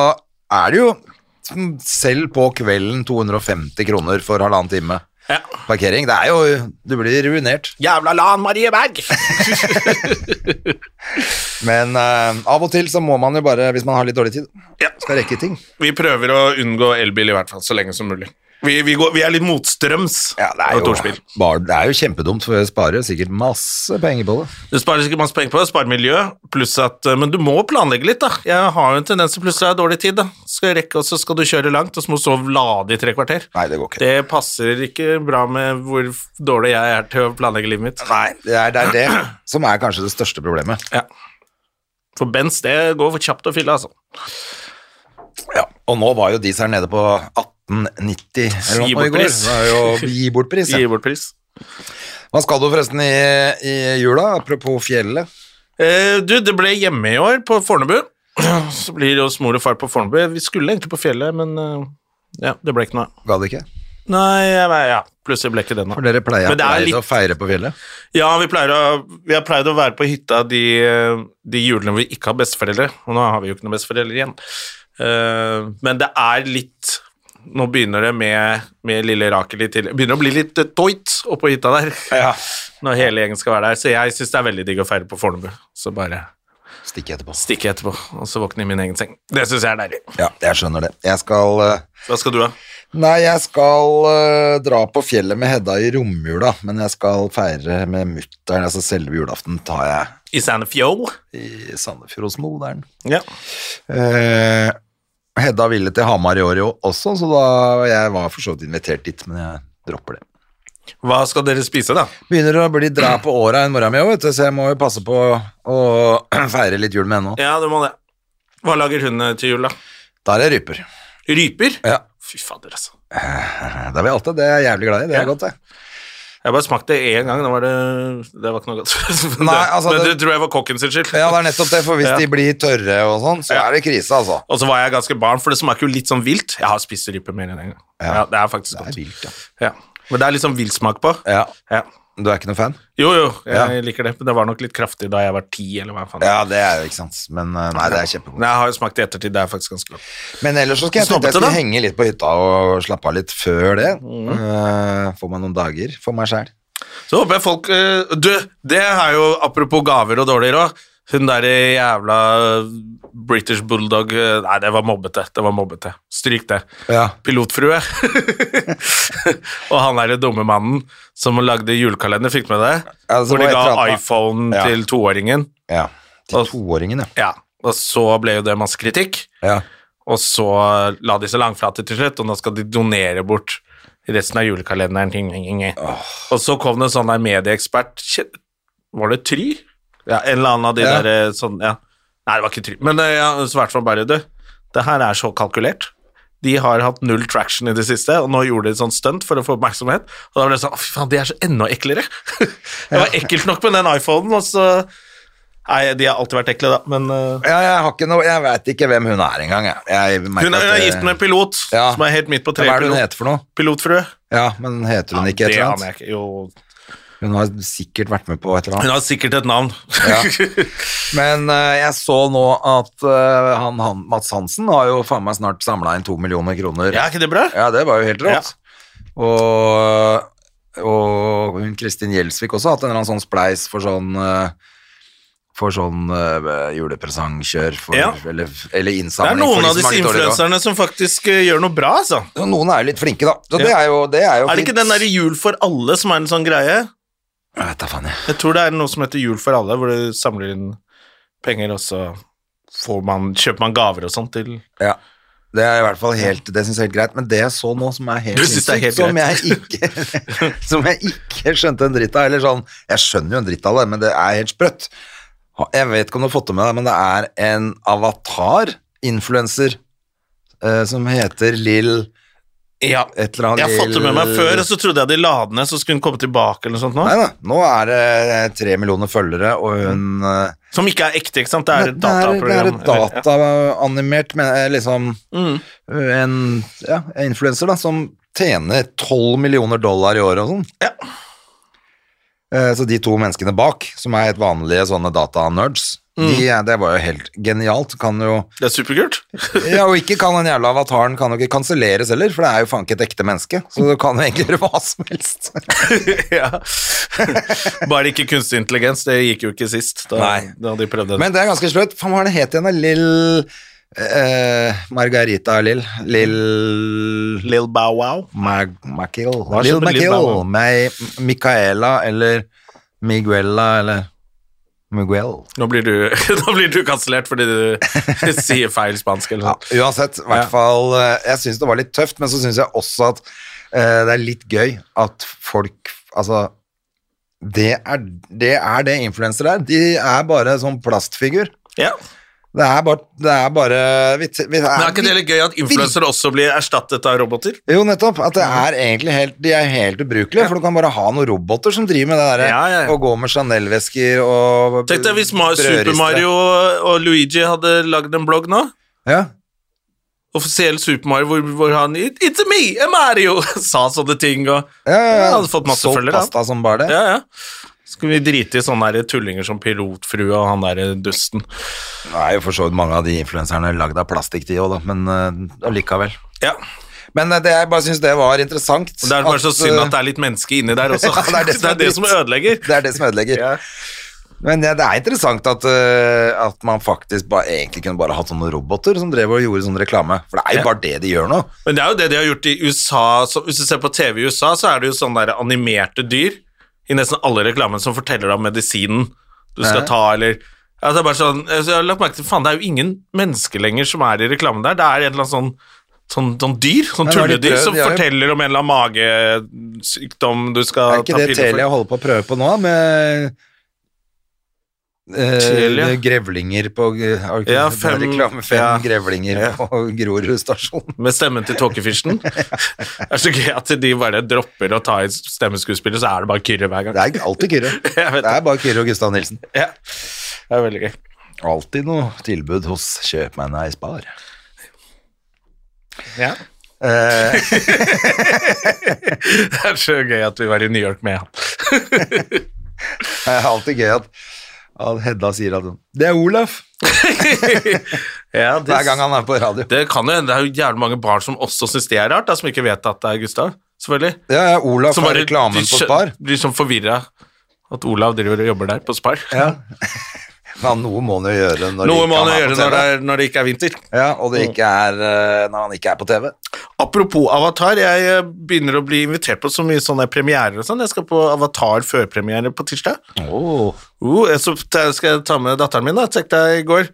er det jo selv på kvelden 250 kroner for halvannen time Ja. parkering. Det er jo Du blir ruinert. Jævla Lan Marie Berg! Men uh, av og til så må man jo bare, hvis man har litt dårlig tid, Ja. skal rekke ting. Vi prøver å unngå elbil i hvert fall så lenge som mulig. Vi, vi, går, vi er litt motstrøms Ja, det, er jo, bare, det er jo kjempedumt, for jeg sparer sikkert masse penger på det. Du sparer sikkert masse penger på det, sparer miljø, pluss at eh, Men du må planlegge litt, da. Jeg har jo en tendens til plutselig å ha dårlig tid, da. Skal jeg rekke, og så skal du kjøre langt, og så må du sove lade i tre kvarter. Nei, det går ikke. Det passer ikke bra med hvor dårlig jeg er til å planlegge livet mitt. Nei, det er, det er det som er kanskje det største problemet. Ja. For Benz, det går for kjapt å fylle, altså. Ja. Og nå var jo diesel nede på 1890 eller noe i går. Det er jo gi bort pris. Gi bort pris. Hva skal du forresten i, i jula, apropos fjellet? Eh, du, det ble hjemme i år, på Fornebu. Så blir det hos mor og far på Fornebu. Vi skulle egentlig på fjellet, men eh, ja, det ble ikke noe. Ga det ikke? Nei, jeg, ja, plutselig ble ikke det noe. For dere pleier, er pleier litt- å feire på fjellet? Ja, vi, å, vi har pleid å være på hytta de, de julene vi ikke har besteforeldre, og nå har vi jo ikke noen besteforeldre igjen. Uh, men det er litt Nå begynner det med, med lille Rakel i tillegg. Begynner å bli litt uh, toit oppå hytta der. Ja. Når hele gjengen skal være der. Så jeg syns det er veldig digg å feire på Fornebu. Så bare Stikke etterpå. stikke etterpå, og så våkne i min egen seng. Det syns jeg er deilig. Ja, jeg skjønner det. Jeg skal eh, Hva skal du ha? Nei, jeg skal uh, dra på fjellet med Hedda i romjula, men jeg skal feire med mutter'n. Altså selve julaften tar jeg I Sandefjord? i Sandefjord hos moderen. Ja. Eh, Hedda ville til Hamar i år jo også, så da jeg var for så vidt invitert dit, men jeg dropper det. Hva skal dere spise, da? Begynner å bli dra på åra enn mora mi òg, vet du, så jeg må jo passe på å feire litt jul med henne òg. Ja, du må det. Hva lager hun eh, til jul, da? Da er det ryper. Ryper? Ja. Fy fader, altså. Det er vi alltid, det er jeg jævlig glad i. Det er Ja. godt, det. Jeg bare smakte det én gang, da var det Det var ikke noe godt. Nei, altså, Men det- det tror jeg var kokken sin skyld. Ja, det er nettopp det, for hvis Ja. de blir tørre og sånn, så Ja. er det krise, altså. Og så var jeg ganske barn, for det smaker jo litt sånn vilt. Jeg har spist rype mer enn en gang. Ja. Ja. det er faktisk Det er godt. vilt, ja. Ja. Men det er litt sånn villsmak på. ja. Du er ikke noen fan? Jo, jo, jeg Ja. liker det. Men det var nok litt kraftig da jeg var ti, eller hva faen. Ja, det er jo ikke sant. Men eh, nei, det er kjempegodt. Nei, jeg har jo smakt det i ettertid, det er faktisk ganske godt. Men ellers så skal jeg tenke jeg skal henge litt på hytta og slappe av litt før det. Eh, få meg noen dager for meg sjæl. Så håper jeg folk eh, Du, det er jo apropos gaver og dårlig råd. Hun derre jævla British Bulldog eh, Nei, det var mobbete. Det var mobbete. Stryk det. Ja. Pilotfrue. og han derre dumme mannen som lagde julekalender, fikk med det? Altså, hvor de ga iPhone Ja. til toåringen. ja. Til toåringen, ja. Ja. Og så ble jo det masse kritikk. ja. Og så la de seg langflate til slutt, og nå skal de donere bort resten av julekalenderen. Ting, ting, ting. Og så kom det en sånn der medieekspert Var det Try? Ja, en eller annen av de Ja. der eh, sånn Ja. Nei, det var ikke trygt. Men eh, ja, i hvert fall bare du. Det her er så kalkulert. De har hatt null traction i det siste, og nå gjorde de et sånt stunt for å få oppmerksomhet. Og da ble det sånn Å, fy faen, de er så enda eklere. det var ekkelt nok med den iPhonen, og så Nei, de har alltid vært ekle, da, men uh... ja jeg har ikke noe Jeg veit ikke hvem hun er engang, jeg. jeg Hun er, er gift med en pilot, Ja. som er helt midt på Hva er det hun treet. heter for noe? Pilotfrue. Ja, men heter hun ikke et eller annet? Jo, Hun har sikkert vært med på et eller hun har sikkert et navn. Ja. Men uh, jeg så nå at uh, han, han, Mats Hansen har jo faen meg snart samla inn to millioner kroner. ja, ikke det bra? Ja, det var jo helt rått. Og, og hun Kristin Gjelsvik også har hatt en eller annen sånn spleis for sånn uh, for sånn uh, julepresangkjør Ja. eller, eller Det er noen av disse influenserne som faktisk uh, gjør noe bra, altså. Ja, Noen er jo litt flinke, da. Så Ja. det er jo, det er jo Er det ikke den derre Jul for alle som er en sånn greie? Jeg vet da faen, jeg. Jeg tror det er noe som heter Jul for alle, hvor du samler inn penger, og så får man, kjøper man gaver og sånt til Ja. Det er i hvert fall helt Det syns jeg er helt greit. Men det jeg så nå, som er helt Du er helt som jeg ikke Som jeg ikke skjønte en dritt av, eller sånn Jeg skjønner jo en dritt av det, men det er helt sprøtt. Jeg vet ikke om du har fått det med deg, men det er en avatar-influenser eh, som heter Lill Ja. et eller annet Jeg har fått det med meg før, og så trodde jeg de la den ned, så skulle hun komme tilbake eller noe sånt nå. Nei da, nå er det tre millioner følgere, og hun eh, Som ikke er ekte, ikke sant? Det er et det er, det er et dataanimert men, eh, liksom Mm. En ja, influenser da som tjener 12 millioner dollar i året og sånn. Ja. Eh, Så de to menneskene bak, som er helt vanlige sånne data-nerds, Mm. de, det var jo helt genialt. Kan jo Det er superkult. Ja, og ikke kan den jævla avataren kan jo ikke kanselleres heller, for det er jo faen ikke et ekte menneske. Så du kan jo egentlig gjøre hva som helst. ja. Bare ikke kunstig intelligens, det gikk jo ikke sist. Da, Nei. da de prøvde det. Men det er ganske sprøtt. Faen, hva er det het igjen? da? Lill eh, Margarita Lill Lill Lil Bow Wow. Mag Lill Lill? Med Micaela eller Miguela eller Miguel. Nå blir du, nå blir du kansellert fordi du sier feil spansk eller Ja, uansett, i hvert fall eh, Jeg syns det var litt tøft, men så syns jeg også at uh, det er litt gøy at folk Altså det er det, er det influensere er. De er bare sånn plastfigur. Ja. Det er bare, det er bare vi, vi, Men er ikke det litt gøy at influensere også blir erstattet av roboter? Jo, nettopp. At det er egentlig helt De er helt ubrukelige, for du kan bare ha noen roboter som driver med det der Ja, ja, ja. og gå med Chanel-vesker og Tenk deg hvis Super Mario og Luigi hadde lagd en blogg nå. Ja. Offisiell Super Mario hvor, hvor han It, It's me, Mario! sa sånne ting og Ja, ja, ja. Ja, hadde fått masse Solgt følgere, pasta som bare det. Ja, ja. Skal vi drite i sånne der tullinger som Pilotfrue og han derre dusten? Nå er jo for så vidt mange av de influenserne lagd av plastikk, de òg, da, men uh, allikevel. Ja. Men eh, det, jeg bare syns det var interessant. Og det er bare så synd eh, at det er litt menneske inni der også. Ja, det er det som er det som ødelegger. Det er det som ødelegger. Ja. Men ja, det er interessant at, uh, at man faktisk bare, egentlig kunne bare hatt sånne roboter som drev og gjorde sånn reklame. For det er jo Ja. bare det de gjør nå. Men det er jo det de har gjort i USA. Så hvis du ser på TV i USA, så er det jo sånne der animerte dyr i nesten alle reklamene som forteller deg om medisinen du skal ta, eller er bare sånn, altså, Jeg har lagt merke til faen, det er jo ingen mennesker lenger som er i reklamen der. Det er en eller annen sånn Sånn, sånn dyr, sånn tulledyr som ja, forteller om en eller annen magesykdom du skal ta piller for. Er ikke det Telia holder på å prøve på nå, med Til, ja. grevlinger på ikke Ja, fem- reklame? Fem ja. grevlinger Ja. på Grorud stasjon. Med stemmen til tåkefisken. Det er så gøy at de bare dropper å ta i stemmeskuespiller, så er det bare Kyrre hver gang. Det er alltid Kyrre. Det er bare Kyrre og Gustav Nilsen. Ja. Det er veldig gøy. Alltid noe tilbud hos kjøpmennene i Spar. Ja. Eh, Det er så gøy at vi var i New York med han. det er alltid gøy at, Hedda sier at Det er Olaf! Ja, det, Hver gang han er på radio. det kan jo hende det er jo jævlig mange barn som også syns det er rart, da, som ikke vet at det er Gustav. Selvfølgelig. Ja, ja, Olaf Som reklamen de på Spar. Blir sånn forvirra at Olav driver og jobber der på Spar. Ja. Ja, noe må han jo gjøre når, Noe det må ikke han er gjøre når det, er, når det ikke er vinter. Ja, og det ikke er, eh, når han ikke er på TV. Apropos Avatar, jeg eh, begynner å bli invitert på så mye sånne premierer og sånn. Jeg skal på Avatar førpremiere på tirsdag. Oh. Uh, så skal jeg ta med datteren min, da, tenkte jeg i går.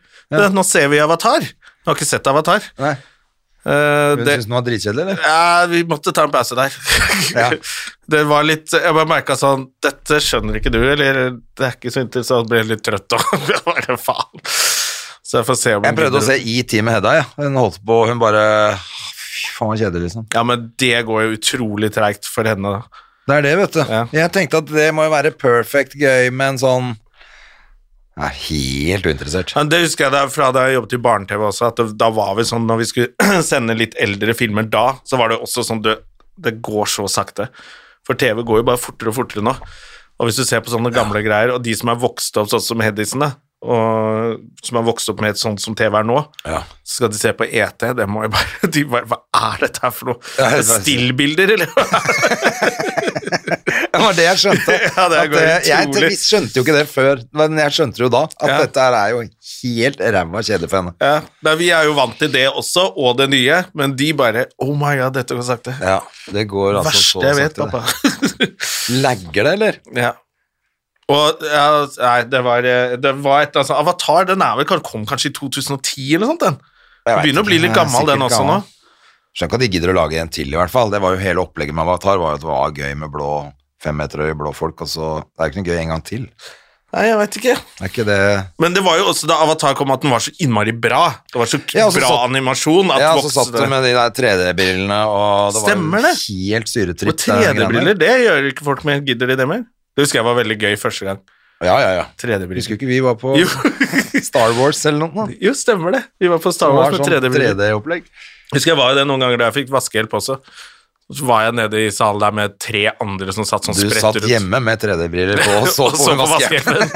Nå ser vi Avatar. Jeg har ikke sett Avatar. Nei, Eh, Hun syntes den var dritkjedelig, eller? ja, vi måtte ta en pause der. Ja. Det var litt Jeg bare merka sånn Dette skjønner ikke du, eller det er ikke så interessant. Ble litt trøtt og bare faen. Så jeg får se om Jeg prøvde å se i med Hedda, ja. Hun holdt på, hun bare Fy faen, så kjedelig, liksom. Ja, men det går jo utrolig treigt for henne. da. Det er det, vet du. Ja. Jeg tenkte at det må jo være perfect gøy med en sånn er helt uinteressert. Ja, Det husker jeg da, fra da jeg jobbet i barne-TV også, at det, da var vi sånn når vi skulle sende litt eldre filmer da, så var det også sånn det, det går så sakte. For TV går jo bare fortere og fortere nå. Og hvis du ser på sånne gamle greier, og de som er vokst opp sånn som Hedisen, da, og som er vokst opp med et sånt som TV er nå, Ja. så skal de se på ET, det må jo bare, de bare Hva er dette her for noe? Ja. Stillbilder, eller? Var det jeg skjønte. Ja, det At jeg, jeg skjønte jo ikke det før, men jeg skjønte jo da. At Ja. dette her er jo helt ræva kjedelig for henne. Ja, nei, vi er jo vant til det også, og det nye, men de bare Oh my god, dette går sakte. Ja, det går altså Verste så jeg vet, sakte, pappa. det. Lagger det, eller? Ja. Og ja, nei, det var, eh, det var et altså, Avatar den er vel, kom kanskje i 2010 eller sånt, den. Begynner å bli litt gammel, den også også nå. Skjønner ikke at de gidder å lage en til, i hvert fall. Det var jo hele opplegget med Avatar var jo at det var gøy med blå femmeterhøye blå folk, og så Det er jo ikke noe gøy en gang til. Nei, jeg vet ikke. Er ikke det Men det var jo også da Avatar kom, at den var så innmari bra. Det var så Ja, bra satt- animasjon at Ja, så satt du med de der 3D-brillene, og det Stemmer var jo helt syretritt. Og 3D-briller, det gjør ikke folk mer. Gidder de det mer? Det husker jeg var veldig gøy første gang. Ja, ja, ja. 3D-briller. Husker ikke vi var på Star Wars eller noe? jo, stemmer det. Vi var på Star Wars med sånn 3D-briller. 3D-opplegg. Husker jeg var jo det noen ganger da jeg fikk vaskehjelp også. Så var jeg nede i salen der med tre andre som satt sånn Du satt hjemme med 3D-briller på og så på vaskehjelpen.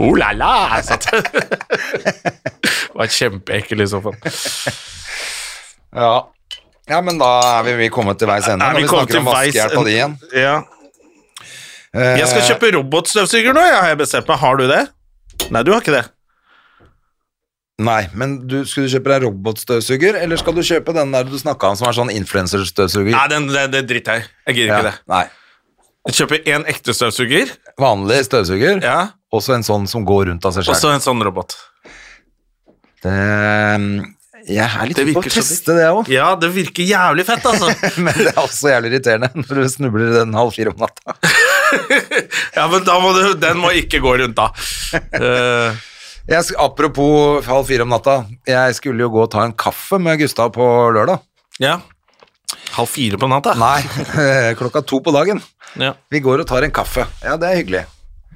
oh la la! Jeg satt var kjempeekkel i så fall. Ja. ja, men da er vi, vi kommet til veis ende når vi vi snakker om vaskehjelp og de igjen. Ja. Jeg skal Eh, kjøpe robotstøvsuger nå, jeg har jeg bestemt meg. Har du det? Nei, du har ikke det. Nei, men du, skal du kjøpe deg robotstøvsuger, eller skal du kjøpe den der du snakka om som er sånn influenserstøvsuger? Nei, den, det, det driter jeg i. Jeg gidder Ja, ikke det. Nei. Jeg kjøper en ekte støvsuger, Vanlig støvsuger, ja, og så en sånn som går rundt av seg og selv. så en sånn robot. Det, jeg er litt på å teste det òg, Ja, det virker jævlig fett, altså. men det er også jævlig irriterende når du snubler i den halv fire om natta. Ja, men da må du, den må ikke gå rundt, da. Eh, Jeg, apropos halv fire om natta, jeg skulle jo gå og ta en kaffe med Gustav på lørdag. ja. Halv fire på natta? Nei, klokka to på dagen. Ja. Vi går og tar en kaffe. Ja, det er hyggelig.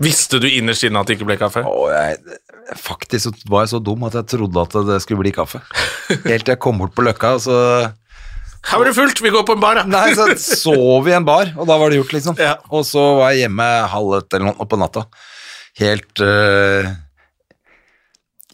Visste du innerst inne at det ikke ble kaffe? Åh, jeg, faktisk var jeg så dum at jeg trodde at det skulle bli kaffe. Helt til jeg kom bort på Løkka, og så Her var det fullt, vi går på en bar, da. Nei, så sov vi i en bar, og da var det gjort, liksom. Ja. Og så var jeg hjemme halv ett eller noe på natta. Helt uh,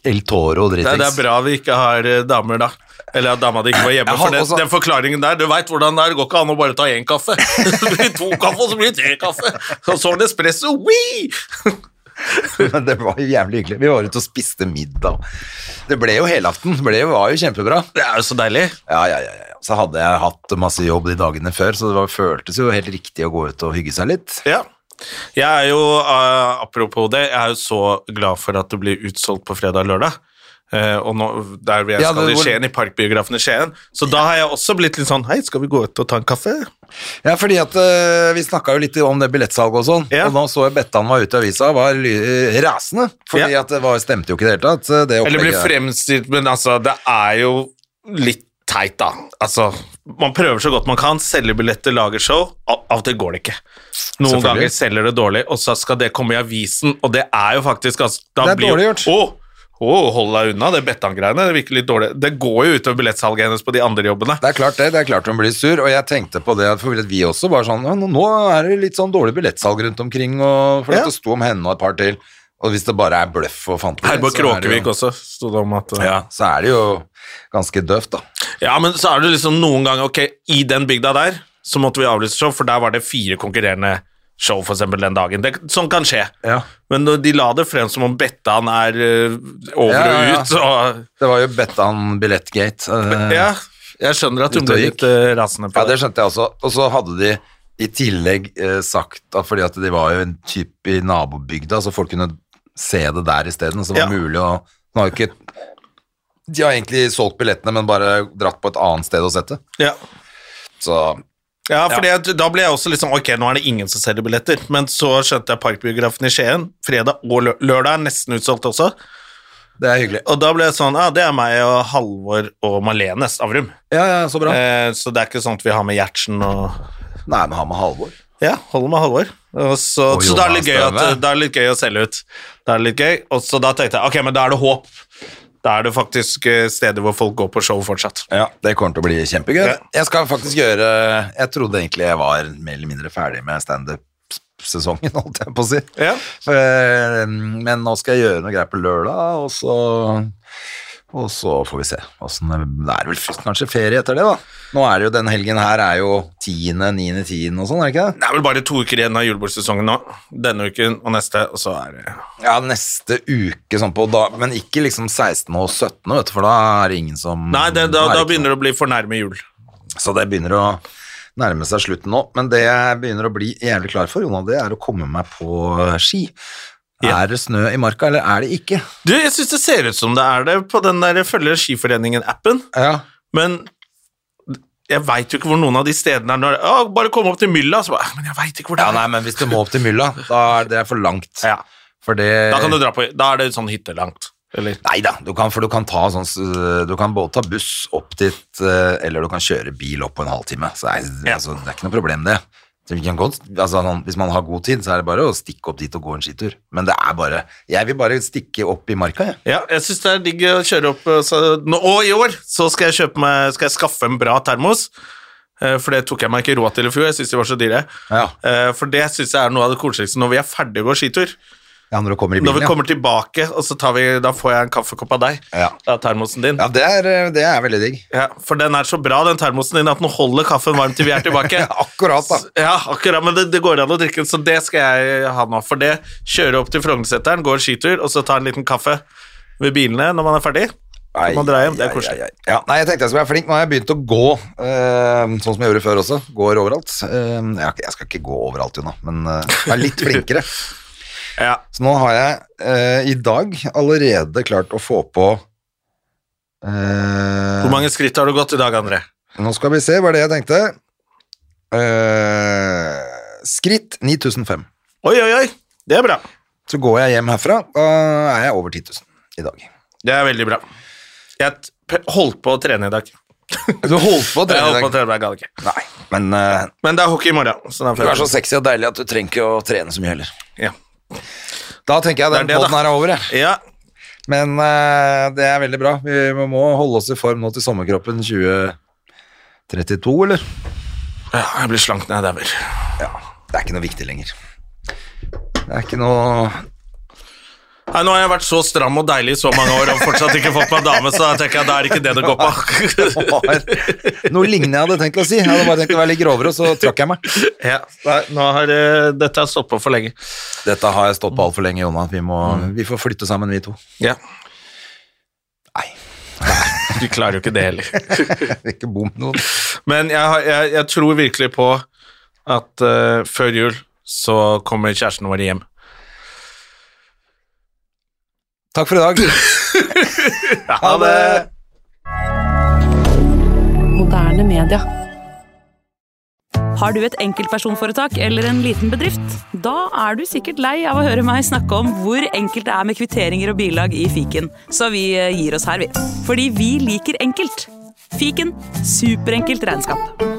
El Toro Det, dritings. det er bra vi ikke har eh, damer, da. Eller at dama di ikke var hjemme. For den, den forklaringen der, du veit hvordan det er. Det går ikke an å bare ta én kaffe. Det blir to kaffe, og så blir det tre kaffe. Og så en espresso. Men det var jo jævlig hyggelig. Vi var ute og spiste middag. Det ble jo helaften. Det jo- var jo kjempebra. Det er jo så deilig. Ja, ja, ja, ja. Så hadde jeg hatt masse jobb de dagene før, så det var, føltes jo helt riktig å gå ut og hygge seg litt. Ja. Jeg er jo, uh, apropos det, jeg er jo så glad for at det blir utsolgt på fredag og lørdag. Uh, og nå, der jeg Ja, skal i Skien, i Parkbiografen i Skien. Så da har jeg også blitt litt sånn Hei, skal vi gå ut og ta en kaffe? Ja, fordi at uh, vi snakka jo litt om det billettsalget og sånn, Ja. og nå så jeg Bettan var ute i avisa og var rasende, fordi Ja. at det var, stemte jo ikke i det hele tatt. Det Eller blir fremstilt, men altså, det er jo litt teit, da. Altså, man prøver så godt man kan, selger billetter, lager show. Av og til går det ikke. Noen ganger selger det dårlig, og så skal det komme i avisen, og det er jo faktisk altså, Det er blir dårlig gjort. Å, å, hold deg unna det Bettan-greiene. Det virker litt dårlig. Det går jo utover billettsalget hennes på de andre jobbene. Det er klart det, det er klart hun blir sur, og jeg tenkte på det, for vi også var sånn, nå er det litt sånn dårlig billettsalg rundt omkring, og for Ja. det sto om henne og et par til, og hvis det bare er bløff og fanteri, Herborg er Kråkevik også, sto det om at uh, Ja, så er det jo ganske døvt da. Ja, men så er det liksom noen ganger Ok, i den bygda der så måtte vi avlyse show, for der var det fire konkurrerende show for eksempel den dagen. Det, sånn kan skje. Ja. Men de la det frem som om Bettan er eh, over Ja, ja, ja. og ut, og Det var jo Bettan Billettgate. eh, Ja, jeg skjønner at hun ble litt eh, rasende på Ja, det det. skjønte jeg også. Og så hadde de i tillegg eh, sagt at fordi at de var jo en type i nabobygda, så folk kunne se det der isteden, så det var Ja. mulig å Nå har jo ikke De har egentlig solgt billettene, men bare dratt på et annet sted og sett det. Ja. Så Ja, for da ble jeg også litt sånn Ok, nå er det ingen som selger billetter. Men så skjønte jeg Parkbiografen i Skien. Fredag og lø lørdag er nesten utsolgt også. det er hyggelig. Og da ble jeg sånn Ja, det er meg og Halvor og Malene Stavrum. Ja, ja, så bra. Eh, så det er ikke sånn at vi har med Gjertsen og Nei, men har med Halvor. Ja, holder med Halvor. Så, så er det litt gøy at, det er litt gøy å selge ut. Det er litt gøy. Og så da tenkte jeg ok, men da er det håp. Da er det faktisk eh, steder hvor folk går på show fortsatt. Ja, det kommer til å bli kjempegøy. Jeg skal faktisk gjøre Jeg trodde egentlig jeg var mer eller mindre ferdig med standup-sesongen, holdt jeg på å si. Ja. Eh, Men nå skal jeg gjøre noe greier på lørdag, og så og så får vi se. Hvordan, det er vel kanskje ferie etter det, da. Nå er det jo den helgen her er jo 10., 9., 10. og sånn, er det ikke det? Det er vel bare to uker igjen av julebordsesongen nå. Denne uken og neste, og så er det Ja, neste uke sånn på da, men ikke liksom 16. og 17., vet du, for da er det ingen som Nei, det, da, da begynner det å bli for nærme jul. Så det begynner å nærme seg slutten nå. Men det jeg begynner å bli jævlig klar for, Jonah, det er å komme meg på ski. Ja. Er det snø i marka, eller er det ikke? Du, jeg syns det ser ut som det er det på den der Følger Skiforeningen-appen, Ja. men jeg veit jo ikke hvor noen av de stedene er. Når, å, bare komme opp til mylla, så bare Men jeg veit ikke hvor det ja, er. nei, men hvis du må opp til mylla, da er det for langt. Ja, det da kan du dra på Da er det sånn hyttelangt. Eller Nei da, du kan, for du kan ta sånn Du kan både ta buss opp dit, eh, eller du kan kjøre bil opp på en halvtime. Så det er, Ja. altså, det er ikke noe problem, det. Godt, altså, hvis man har god tid, så er det bare å stikke opp dit og gå en skitur. Men det er bare Jeg vil bare stikke opp i marka, jeg. Ja, jeg syns det er digg å kjøre opp eh, så, nå, Og i år så skal jeg meg Skal jeg skaffe en bra termos. eh, For det tok jeg meg ikke råd til i fjor. Jeg syns de var så dyre. Ja. Eh, For det syns jeg er noe av det koseligste når vi er ferdige å gå skitur. Ja, når i Når bilen, vi kommer tilbake, og så tar vi, da får jeg en kaffekopp av deg. Ja. Av termosen din. ja. Ja, det er, det er veldig digg. Ja, for den er så bra, den termosen din, at den holder kaffen varm til vi er tilbake. Akkurat, da. Ja, akkurat, men det, det går an å drikke den, så det skal jeg ha nå. For det, kjører opp til Frognerseteren, går skitur, og så ta en liten kaffe ved bilene når man er ferdig. Så man drar hjem, det er koselig. ai, ai. Ja, nei, jeg tenkte jeg skulle være flink. Nå har jeg begynt å gå, eh, sånn som jeg gjorde før også. Går overalt. Uh, jeg, jeg skal ikke gå overalt, Jonna, men uh, jeg er litt flinkere. Ja. Så nå har jeg eh, i dag allerede klart å få på eh, Hvor mange skritt har du gått i dag, André? Nå skal vi se, hva er det jeg tenkte? Eh, skritt 9005. Oi, oi, oi, det er bra. Så går jeg hjem herfra, da er jeg over 10 000 i dag. Det er veldig bra. Jeg holdt på å trene i dag. Du holdt på å trene Jeg trene holdt i på å trene, jeg gadd ikke. Nei, men uh, Men det er hockey i morgen. Så du er så sexy og deilig at du trenger ikke å trene så mye heller. ja. Da tenker jeg Det er den det, da. her er over, jeg. ja. Men eh, det er veldig bra. Vi må holde oss i form nå til sommerkroppen 2032, eller? ja, jeg blir slank når jeg dauer. Ja, det er ikke noe viktig lenger. Det er ikke noe Nei, Nå har jeg vært så stram og deilig i så mange år og fortsatt ikke fått meg dame, så da tenker jeg da er ikke det det går på. noe lignende jeg hadde tenkt å si. Jeg hadde bare tenkt å være litt grovere, og så trakk jeg meg. ja, nei, nå har eh, dette har stått på for lenge. Dette har jeg stått på altfor lenge, Jonna. Vi, må, Mm. vi får flytte sammen, vi to. Ja. Nei, Du klarer jo ikke det heller. ikke bom noen. Men jeg, jeg, jeg tror virkelig på at uh, før jul så kommer kjæresten vår hjem. Takk for i dag. Ha det! Moderne media. Har du et enkeltpersonforetak eller en liten bedrift? Da er du sikkert lei av å høre meg snakke om hvor enkelt det er med kvitteringer og bilag i fiken, så vi eh, gir oss her, vi. Fordi vi liker enkelt. Fiken superenkelt regnskap.